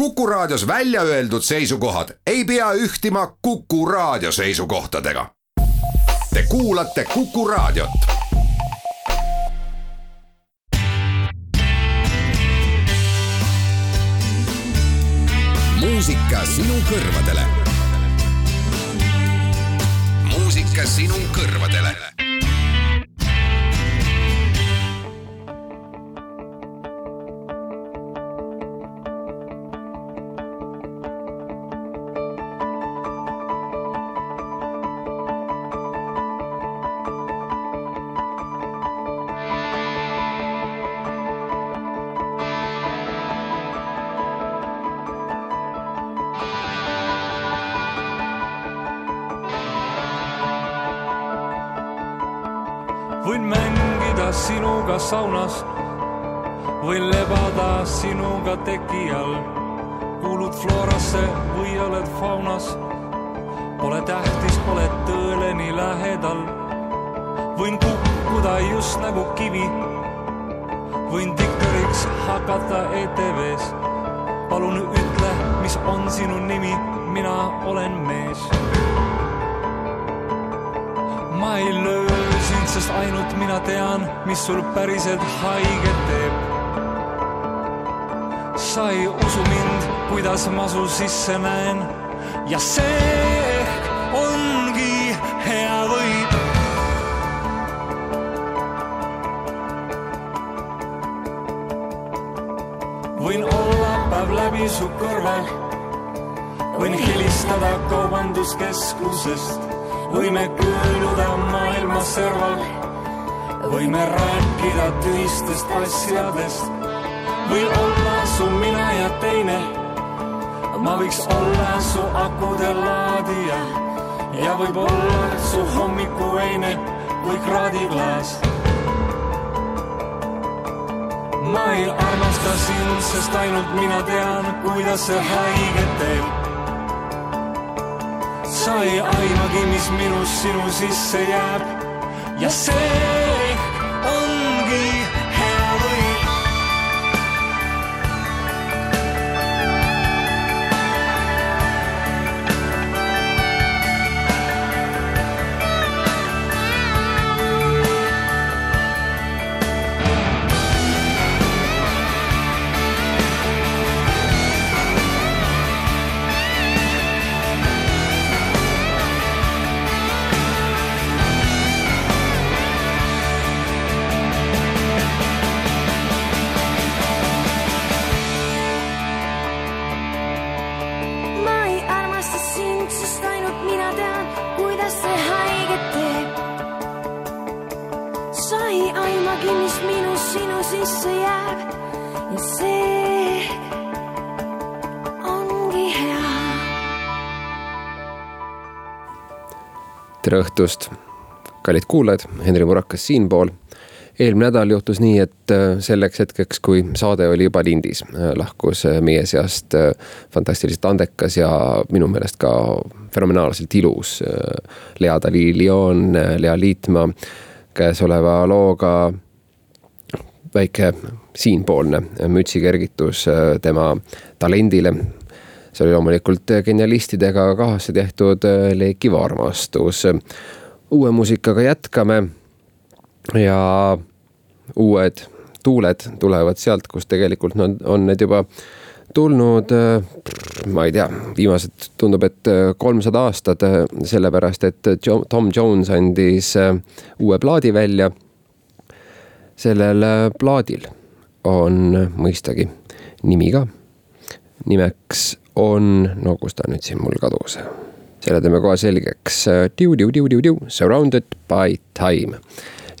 Kuku Raadios välja öeldud seisukohad ei pea ühtima Kuku Raadio seisukohtadega. Te kuulate Kuku Raadiot. muusika sinu kõrvadele. muusika sinu kõrvadele saunas, võin lebada sinuga teki all. kuulud Florasse või oled faunas. Pole tähtis, pole tõele nii lähedal. võin kukkuda just nagu kivi. võin diktariks hakata ETV-s. palun ütle, mis on sinu nimi, mina olen mees. ma ei löö sest ainult mina tean, mis sul päriselt haiget teeb. sa ei usu mind, kuidas ma su sisse näen ja see ongi hea võit. võin olla päev läbi su kõrval, võin helistada kaubanduskeskusest võime kõõluda maailma serval, võime rääkida tühistest asjadest, või olla su mina ja teine. ma võiks olla su akude laadija ja võib-olla su hommikuveine või kraadiklaas. ma ei armasta sind, sest ainult mina tean, kuidas see haiget teeb sa ei aimagi, mis minus sinu sisse jääb. Ja see tere õhtust, kallid kuulajad, Henri Murakas siinpool. eelmine nädal juhtus nii, et äh, selleks hetkeks, kui saade oli juba lindis, äh, lahkus äh, meie seast fantastiliselt andekas ja minu meelest ka fenomenaalselt ilus Lea Dali-Lion, Lea Liitmaa käesoleva looga väike siinpoolne mütsikergitus tema talendile see oli loomulikult genialistidega kahasse tehtud leekiv armastus. uue muusikaga jätkame ja uued tuuled tulevad sealt, kus tegelikult nad on need juba tulnud, ma ei tea, viimased tundub, et kolmsada aastat, sellepärast et Tom Jones andis uue plaadi välja. sellel plaadil on mõistagi nimi ka. nimeks on, no kus ta nüüd siin mul kadus, selle teeme kohe selgeks. Surrounded by time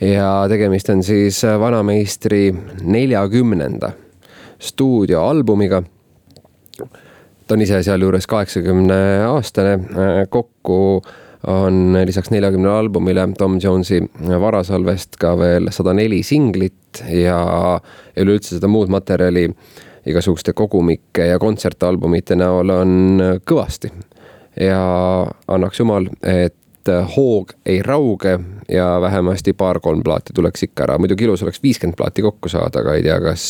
ja tegemist on siis vanameistri neljakümnenda stuudioalbumiga. ta on ise sealjuures kaheksakümne aastane, kokku on lisaks neljakümnele albumile Tom Jonesi varasalvest ka veel sada neli singlit ja üleüldse seda muud materjali igasuguste kogumike ja kontsertalbumite näol on kõvasti. ja annaks jumal, et hoog ei rauge ja vähemasti paar-kolm plaati tuleks ikka ära, muidugi ilus oleks viiskümmend plaati kokku saada, aga ei tea, kas,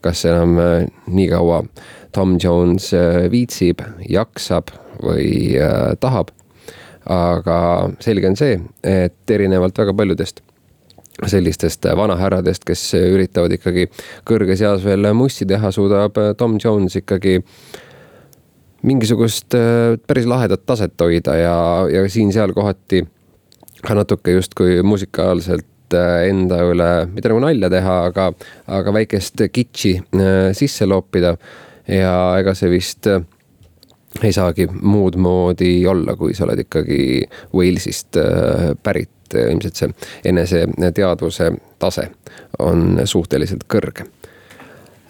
kas enam nii kaua Tom Jones viitsib, jaksab või tahab. aga selge on see, et erinevalt väga paljudest sellistest vanahärradest, kes üritavad ikkagi kõrges eas veel mussi teha, suudab Tom Jones ikkagi mingisugust päris lahedat taset hoida ja, ja siin-seal kohati ka natuke justkui musikaalselt äh, enda üle, mitte nagu nalja teha, aga, aga väikest kitši äh, sisse loopida. ja ega see vist äh, ei saagi muud moodi olla, kui sa oled ikkagi Walesist pärit. Ilmselt see eneseteadvuse tase on suhteliselt kõrge.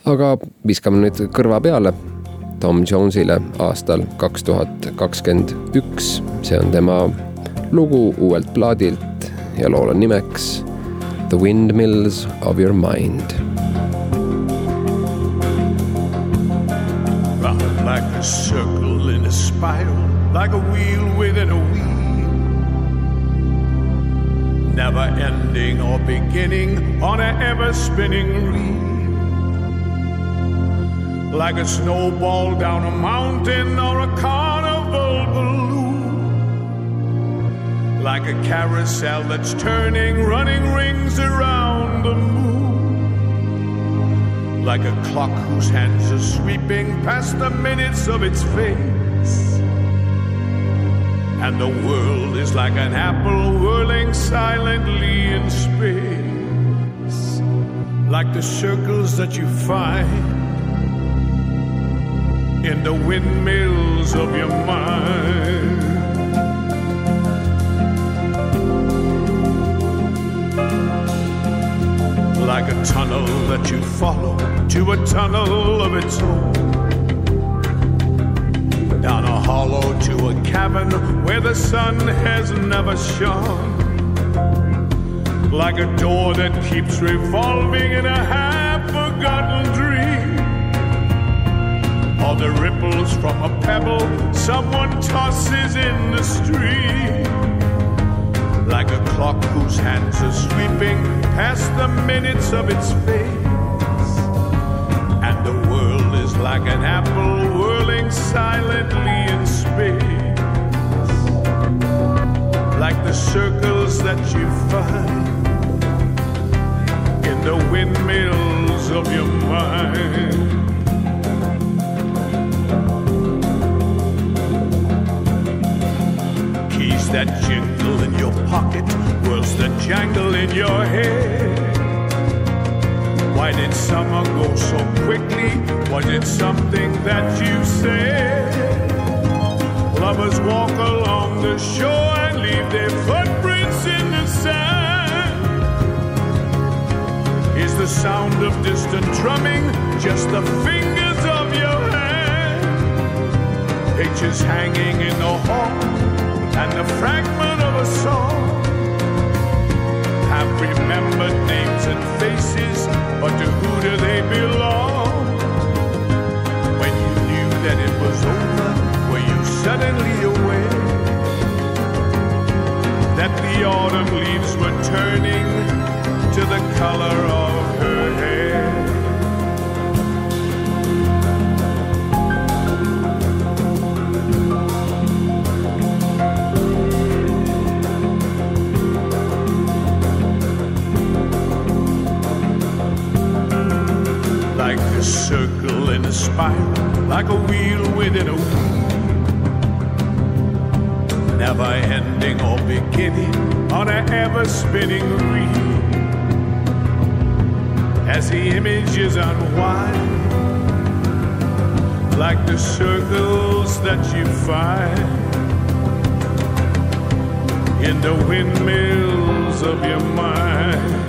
aga viskame nüüd kõrva peale Tom Jonesile aastal kaks tuhat kakskümmend üks, see on tema lugu uuelt plaadilt ja lool on nimeks The Windmills of Your Mind. Like a circle in a spiral, like a wheel within a wheel. Never ending or beginning on an ever spinning reel. Like a snowball down a mountain or a carnival balloon like a carousel that's turning, running rings around the moon. Like a clock whose hands are sweeping past the minutes of its face. And the world is like an apple whirling silently in space. Like the circles that you find in the windmills of your mind. like a tunnel that you follow to a tunnel of its own. Down a hollow to a cavern where the sun has never shone. Like a door that keeps revolving in a half forgotten dream. Or the ripples from a pebble someone tosses in the stream like a clock whose hands are sweeping past the minutes of its face. And the world is like an apple silently in space. Like the circles that you find in the windmills of your mind. Keys that jingle in your pocket, words that jangle in your head. Why did summer go so quickly? Was it something that you said? Lovers walk along the shore and leave their footprints in the sand. Is the sound of distant drumming just the fingers of your hand? Pictures hanging in the hall and the fragment of a song have remembered names and faces, but to who do they belong? When you knew that it was over, were you suddenly aware that the autumn leaves were turning to the color of like a wheel within a wheel. Never ending or beginning on an ever spinning reel. As the images unwind, like the circles that you find in the windmills of your mind.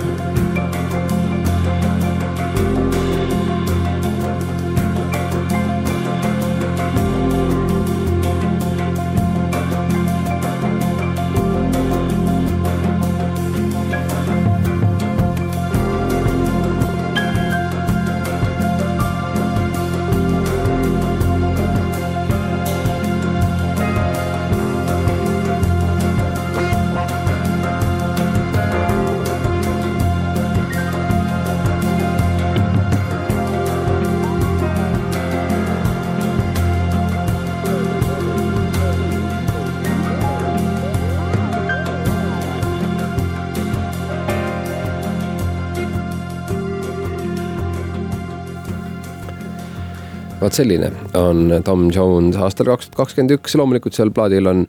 Vot selline on Tom Jones aastal kaks tuhat kakskümmend üks, loomulikult seal plaadil on,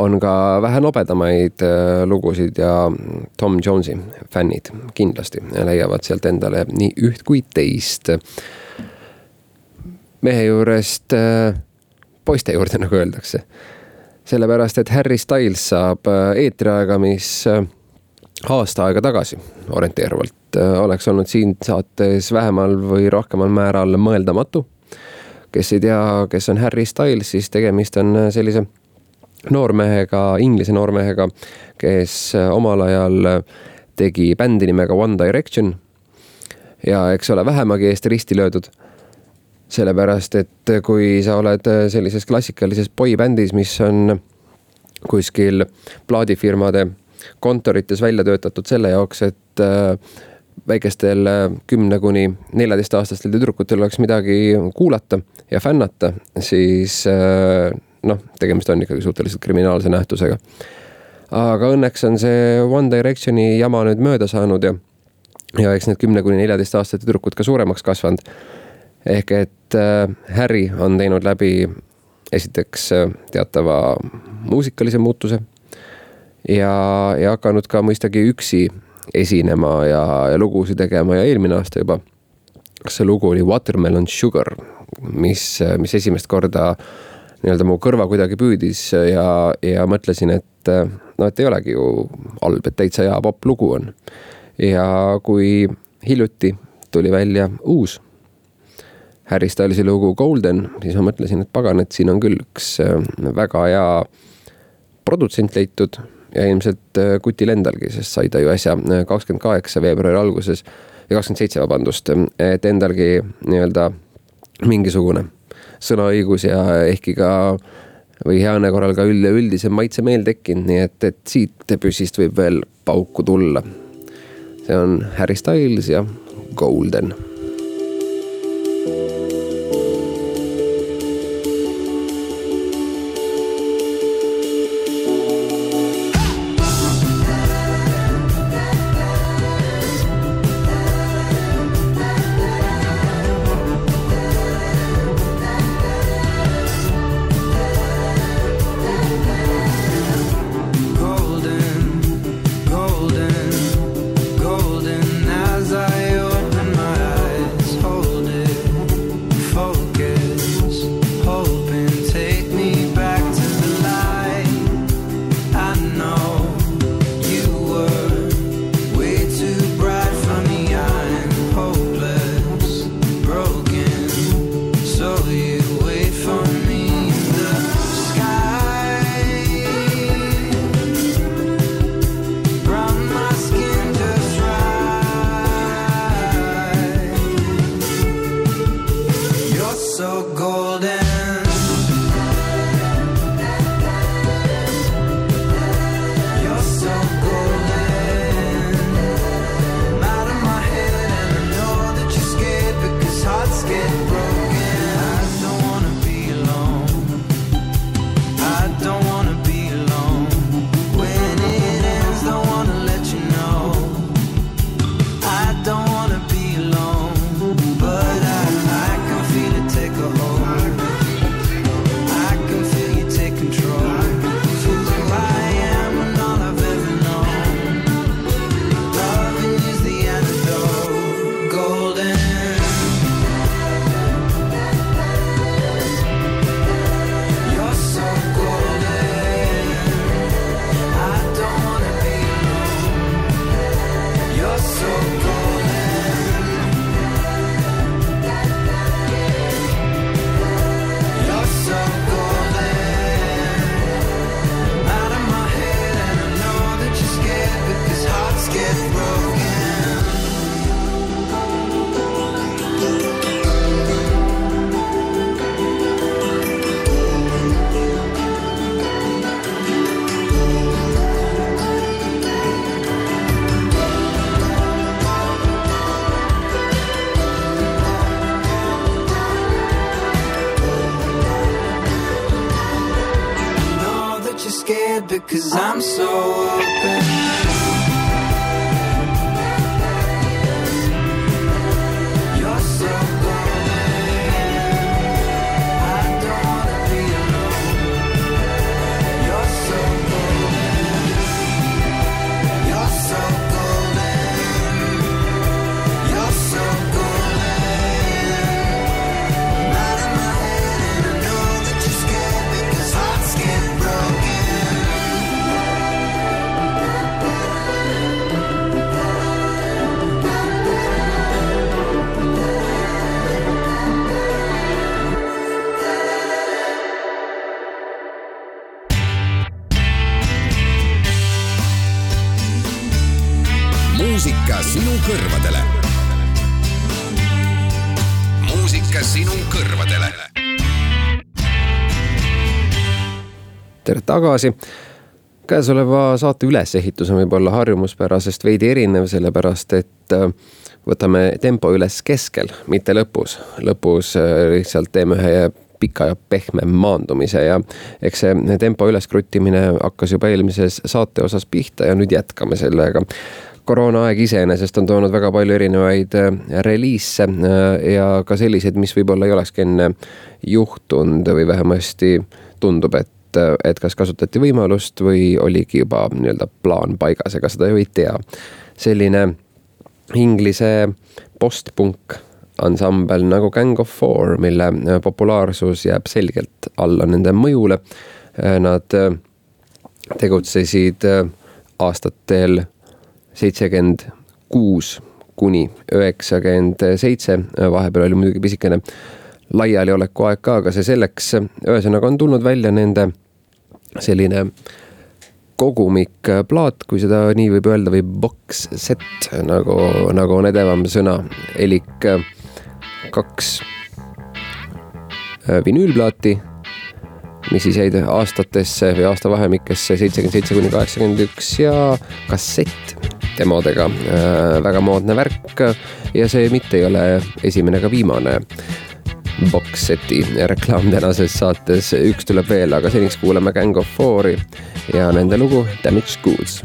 on ka vähe nobedamaid äh, lugusid ja Tom Jonesi fännid kindlasti leiavad sealt endale nii üht kui teist. mehe juurest äh, poiste juurde, nagu öeldakse. sellepärast, et Harry Styles saab äh, eetriaega, mis aasta aega tagasi orienteeruvalt oleks olnud siin saates vähemal või rohkemal määral mõeldamatu kes ei tea, kes on Harry Styles, siis tegemist on äh, sellise noormehega, inglise noormehega, kes äh, omal ajal äh, tegi bändi nimega One Direction. ja eks ole vähemagi eest risti löödud. sellepärast, et kui sa oled sellises klassikalises boybändis, mis on kuskil plaadifirmade kontorites välja töötatud selle jaoks, et väikestel kümne kuni neljateistaastastel tüdrukutel oleks midagi kuulata ja fännata, siis äh, noh, tegemist on ikkagi suhteliselt kriminaalse nähtusega. aga õnneks on see One Directioni jama nüüd mööda saanud ja, ja eks need kümne kuni neljateistaastased tüdrukud ka suuremaks kasvanud. ehk et äh, Harry on teinud läbi esiteks äh, teatava muusikalise muutuse ja, ja hakanud ka mõistagi üksi esinema ja, ja lugusid tegema ja eelmine aasta juba see lugu oli Watermelon Sugar, mis, mis esimest korda nii-öelda mu kõrva kuidagi püüdis ja, ja mõtlesin, et no, et ei olegi ju halb, et täitsa hea popp-lugu on. ja kui hiljuti tuli välja uus Harry Stylesi lugu Golden, siis ma mõtlesin, et pagan, et siin on küll üks väga hea produtsent leitud ja ilmselt kutil endalgi, sest sai ta ju äsja kakskümmend kaheksa veebruari alguses ja kakskümmend seitse, vabandust, et endalgi nii-öelda mingisugune sõnaõigus ja ehkki ka või heane korral ka üleüldisem maitsemeel tekkinud, nii et, et siit püssist võib veel pauku tulla. see on Harry Styles ja Golden tagasi käesoleva saate ülesehitus on võib-olla harjumuspärasest veidi erinev, sellepärast et äh, võtame tempo üles keskel, mitte lõpus. lõpus äh, lihtsalt teeme ühe pika ja pehme maandumise ja eks see tempo üleskruttimine hakkas juba eelmises saate osas pihta ja nüüd jätkame sellega koroonaaeg iseenesest on toonud väga palju erinevaid äh, reliise ja ka selliseid, mis võib-olla ei olekski enne juhtunud või vähemasti tundub, et et, et kas kasutati võimalust või oligi juba nii-öelda plaan paigas, ega seda ju ei tea. selline inglise postpunk ansambel nagu Gang of Four, mille populaarsus jääb selgelt alla nende mõjule. Nad tegutsesid aastatel seitsekümmend kuus kuni üheksakümmend seitse, vahepeal oli muidugi pisikene laialioleku aeg ka, aga see selleks. ühesõnaga on tulnud välja nende selline kogumikplaat, kui seda nii võib öelda, või box set nagu, nagu on edevam sõna, elik kaks vinüülplaati, mis siis jäid aastatesse või aastavahemikesse seitsekümmend seitse kuni kaheksakümmend üks ja kassett demodega. väga moodne värk ja see mitte ei ole esimene ega viimane box seti reklaam tänases saates, üks tuleb veel, aga seniks kuulame Gang of Fouri ja nende lugu Damaged Goods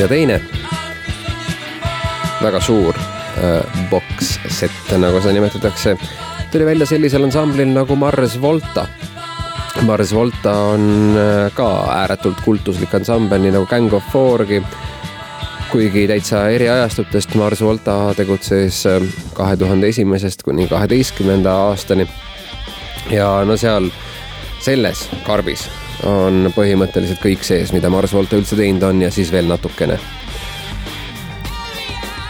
ja teine väga suur äh, box set, nagu seda nimetatakse, tuli välja sellisel ansamblil nagu Mars Volta. Mars Volta on äh, ka ääretult kultuslik ansambel, nii nagu Gang of Fourgi. kuigi täitsa eri ajastutest Mars Volta tegutses äh, kahe tuhande esimesest kuni kaheteistkümnenda aastani. ja no seal selles karbis on põhimõtteliselt kõik sees, mida Mars Volta üldse teinud on ja siis veel natukene.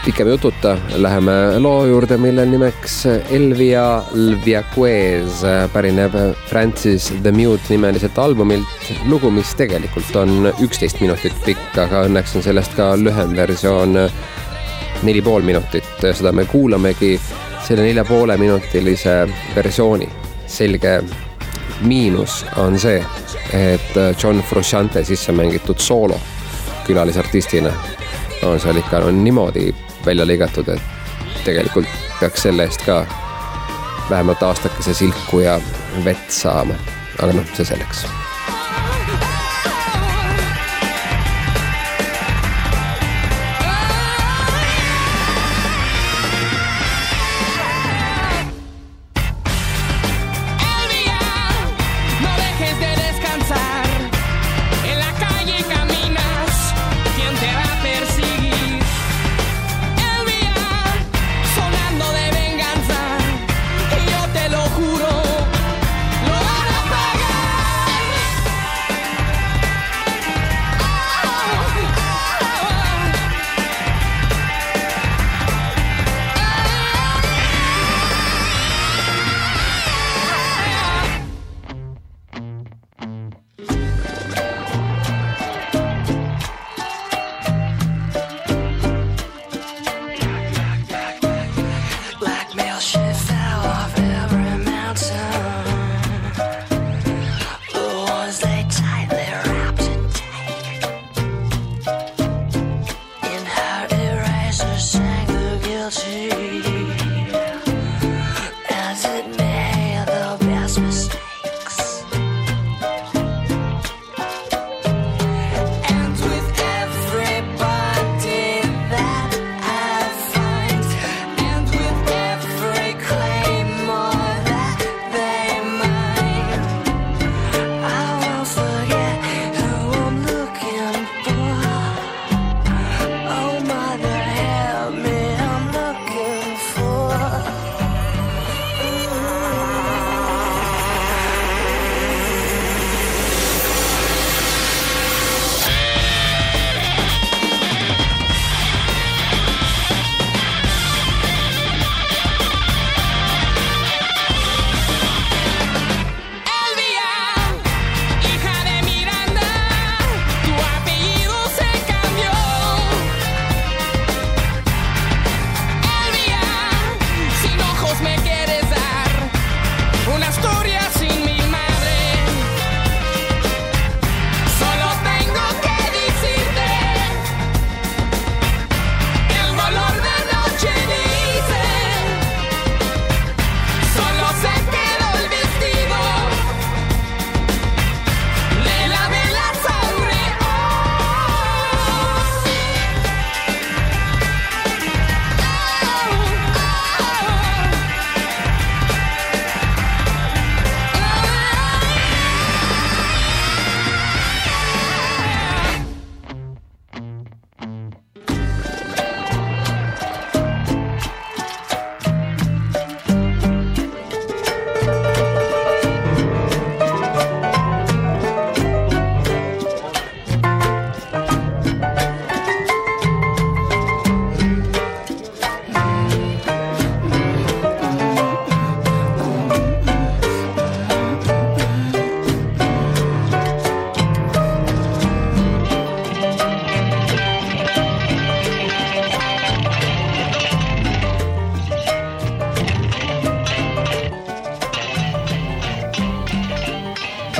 pikema jututa läheme loo juurde, mille nimeks Elvia Lviaquez pärineb Francis the Mute nimeliselt albumilt. lugu, mis tegelikult on üksteist minutit pikk, aga õnneks on sellest ka lühem versioon, neli pool minutit. seda me kuulamegi selle nelja poole minutilise versiooni. selge miinus on see, et John Frusciante sisse mängitud soolo külalisartistina on seal ikka on niimoodi välja lõigatud, et tegelikult peaks selle eest ka vähemalt aastakese silku ja vett saama. aga noh, see selleks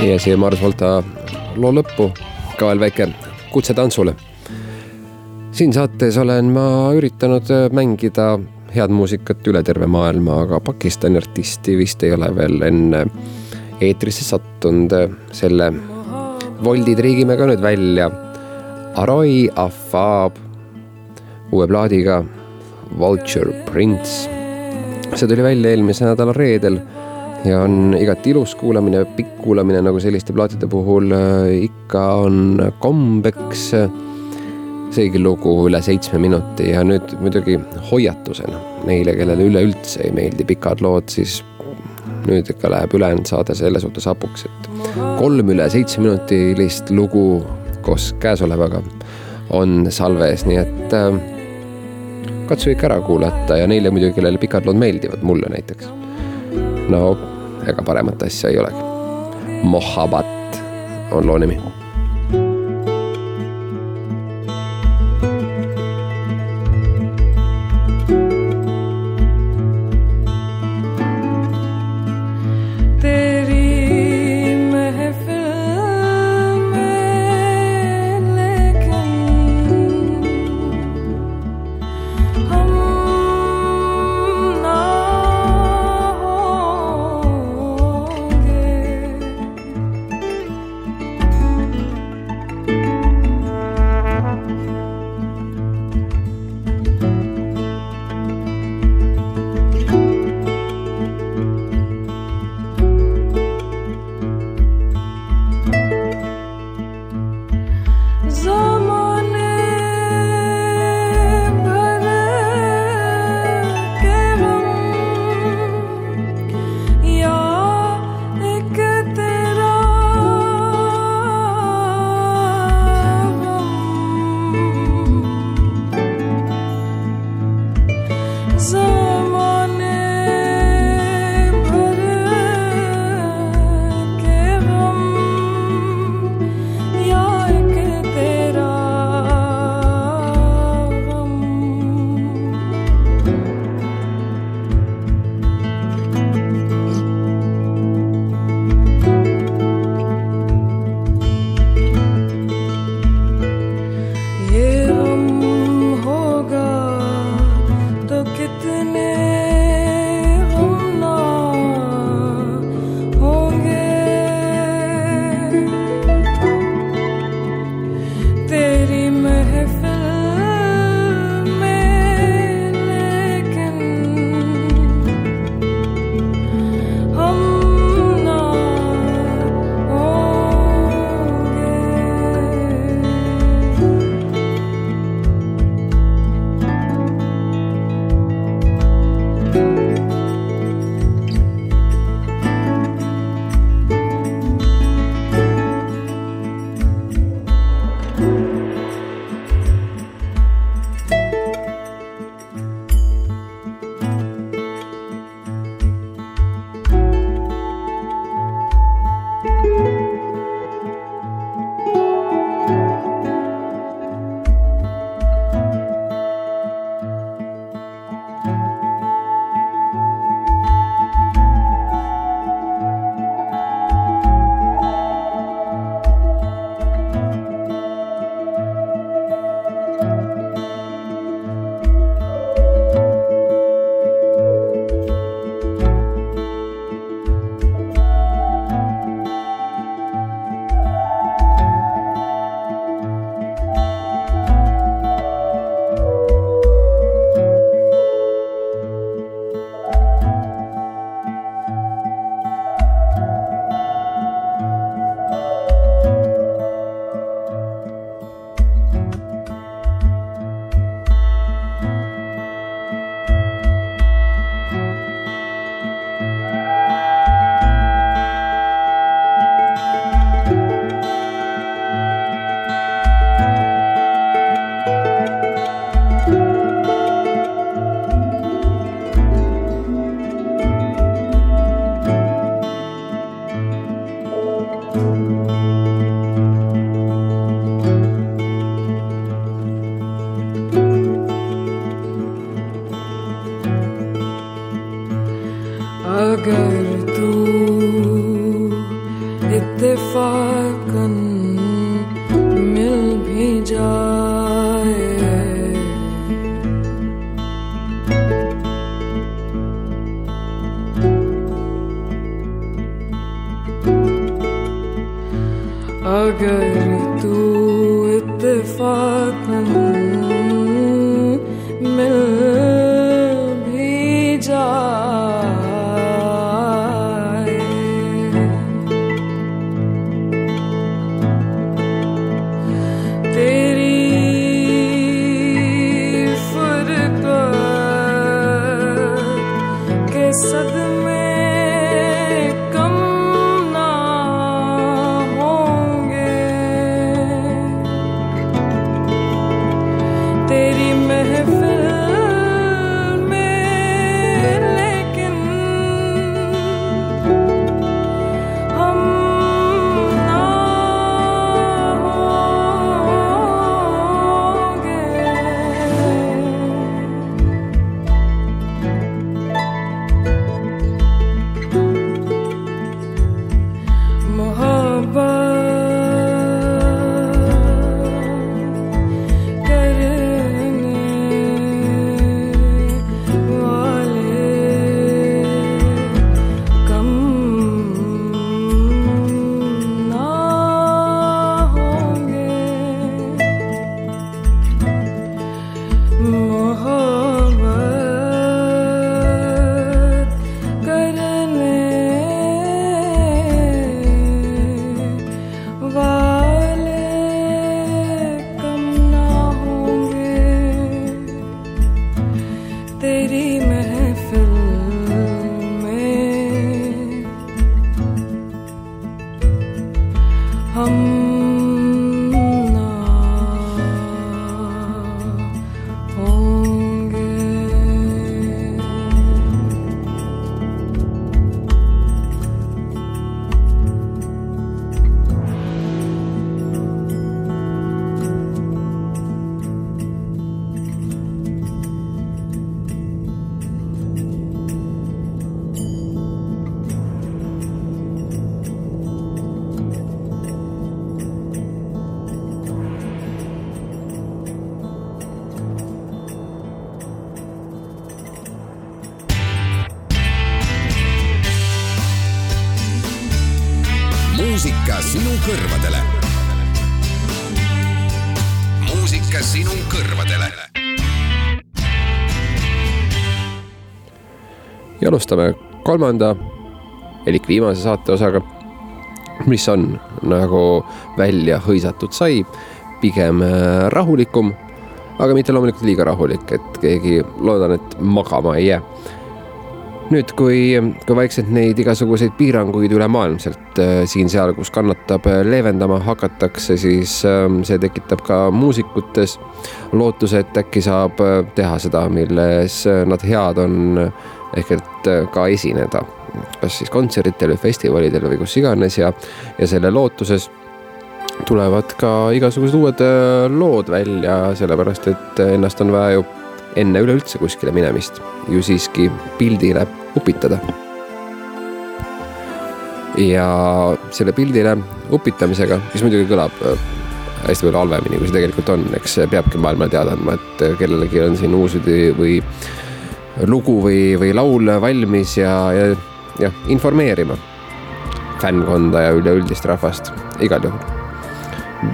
ja siia Mars Volta loo lõppu ka veel väike kutse tantsule. siin saates olen ma üritanud mängida head muusikat üle terve maailma, aga Pakistani artisti vist ei ole veel enne eetrisse sattunud. selle voldi triigime ka nüüd välja. Aroi Afab uue plaadiga Vulture Prince. see tuli välja eelmise nädala reedel ja on igati ilus kuulamine, pikk kuulamine, nagu selliste plaatide puhul äh, ikka on kombeks. seegi lugu üle seitsme minuti ja nüüd muidugi hoiatusena neile, kellele üleüldse ei meeldi pikad lood, siis nüüd ikka läheb ülejäänud saade selle suhtes hapuks, et kolm üle seitse minutilist lugu koos käesolevaga on salves, nii et äh, katsu ikka ära kuulata ja neile muidugi, kellele pikad lood meeldivad, mulle näiteks. no ega paremat asja ei olegi. Mohabbat on loo nimi महफिल ja alustame kolmanda elik viimase saateosaga, mis on nagu välja hõisatud sai, pigem äh, rahulikum, aga mitte loomulikult liiga rahulik, et keegi loodan, et magama ei jää. Nüüd, kui, kui vaikselt neid igasuguseid piiranguid ülemaailmselt äh, siin-seal, kus kannatab, äh, leevendama hakatakse, siis äh, see tekitab ka muusikutes lootuse, et äkki saab teha seda, milles nad head on, ehk et äh, ka esineda, kas siis kontsertidel või festivalidel või kus iganes ja, ja selle lootuses tulevad ka igasugused uued äh, lood välja, sellepärast et ennast on vaja ju enne üleüldse kuskile minemist ju siiski pildile upitada. ja selle pildile upitamisega, mis muidugi kõlab äh, hästi palju halvemini, kui see tegelikult on, eks peabki maailmale teada andma, et kellelegi on siin uus või lugu või, või laul valmis ja, ja jah, informeerima fännkonda ja üleüldist rahvast igal juhul.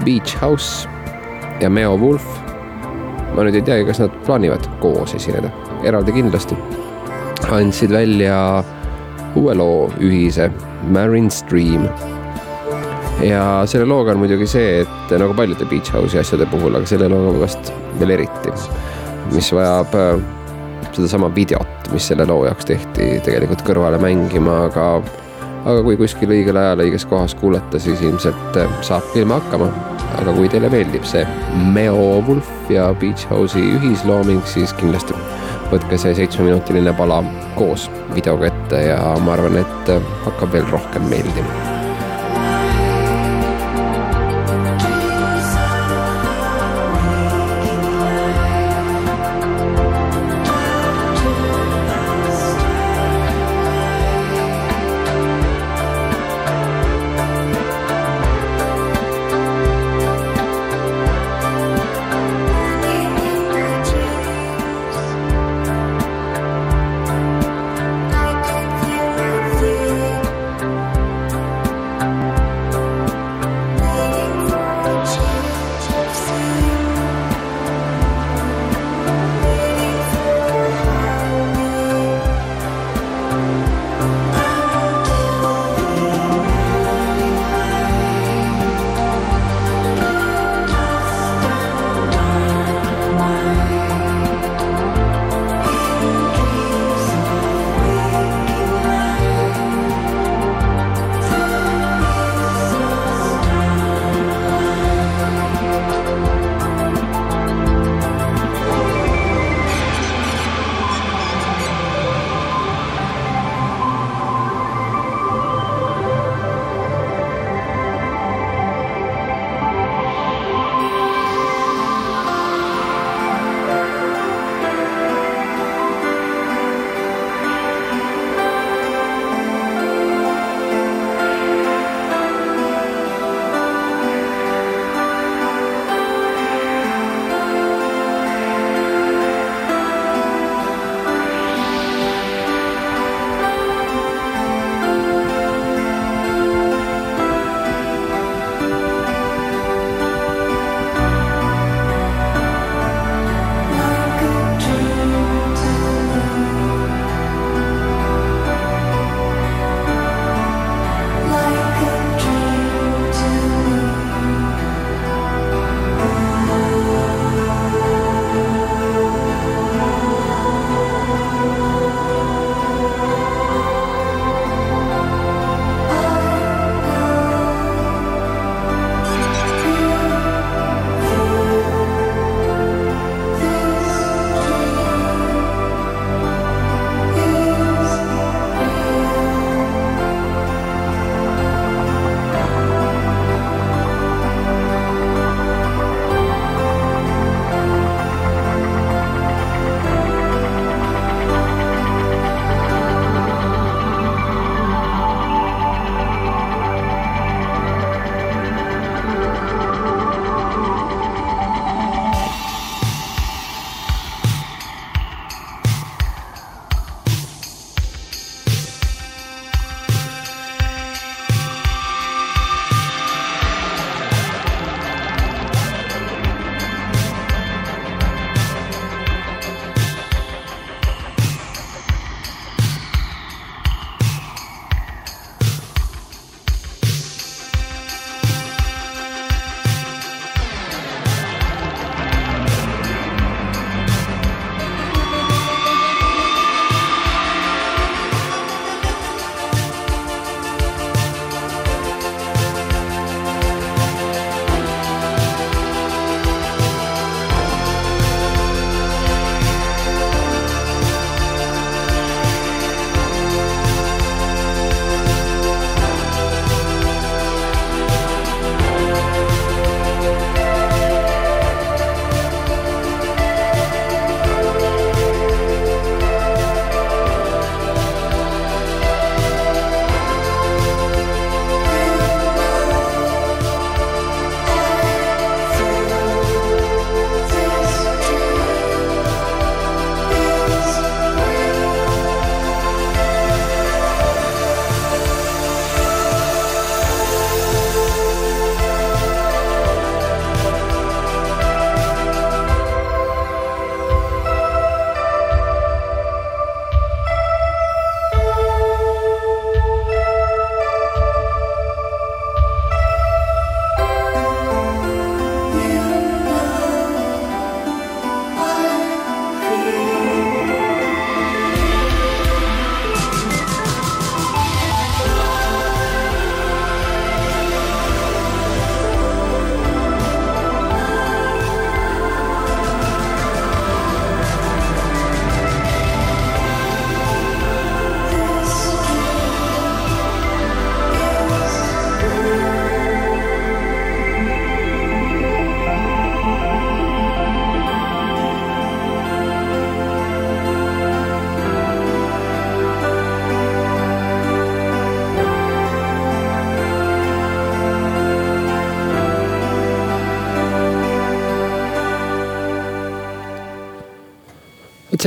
Beach House ja Meo Wolf ma nüüd ei teagi, kas nad plaanivad koos esineda, eraldi kindlasti. andsid välja uue loo ühise, Marine Stream. ja selle looga on muidugi see, et nagu paljude Beach House'i asjade puhul, aga selle looga vast veel eriti, mis vajab äh, sedasama videot, mis selle loo jaoks tehti, tegelikult kõrvale mängima, aga aga kui kuskil õigel ajal õiges kohas kuulata, siis ilmselt äh, saab ilma hakkama. aga kui teile meeldib see Meo Wolf ja Beach House'i ühislooming, siis kindlasti võtke see seitsmeminutiline pala koos videoga ette ja ma arvan, et äh, hakkab veel rohkem meeldima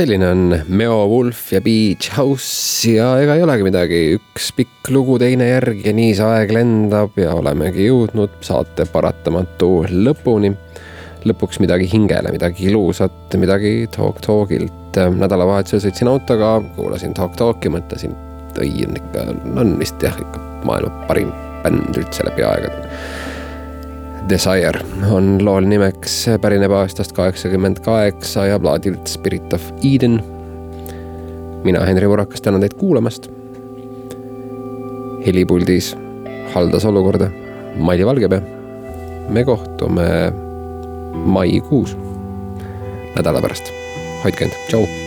selline on Meo Wolf ja Beach House ja ega ei olegi midagi, üks pikk lugu teine järg ja nii see aeg lendab ja olemegi jõudnud saate paratamatu lõpuni. lõpuks midagi hingele, midagi ilusat, midagi Talk Talkilt. nädalavahetusel sõitsin autoga, kuulasin Talk Talki, mõtlesin, et õi on ikka, on vist jah, ikka maailma parim bänd üldse läbi aegade Desire on lool nimeks, pärineb aastast kaheksakümmend kaheksa ja plaadilt Spirit of Eden. mina, Henri Murakas, tänan teid kuulamast. helipuldis haldas olukorda Maili Valgepea. me kohtume maikuus, nädala pärast. hoidke end, tšau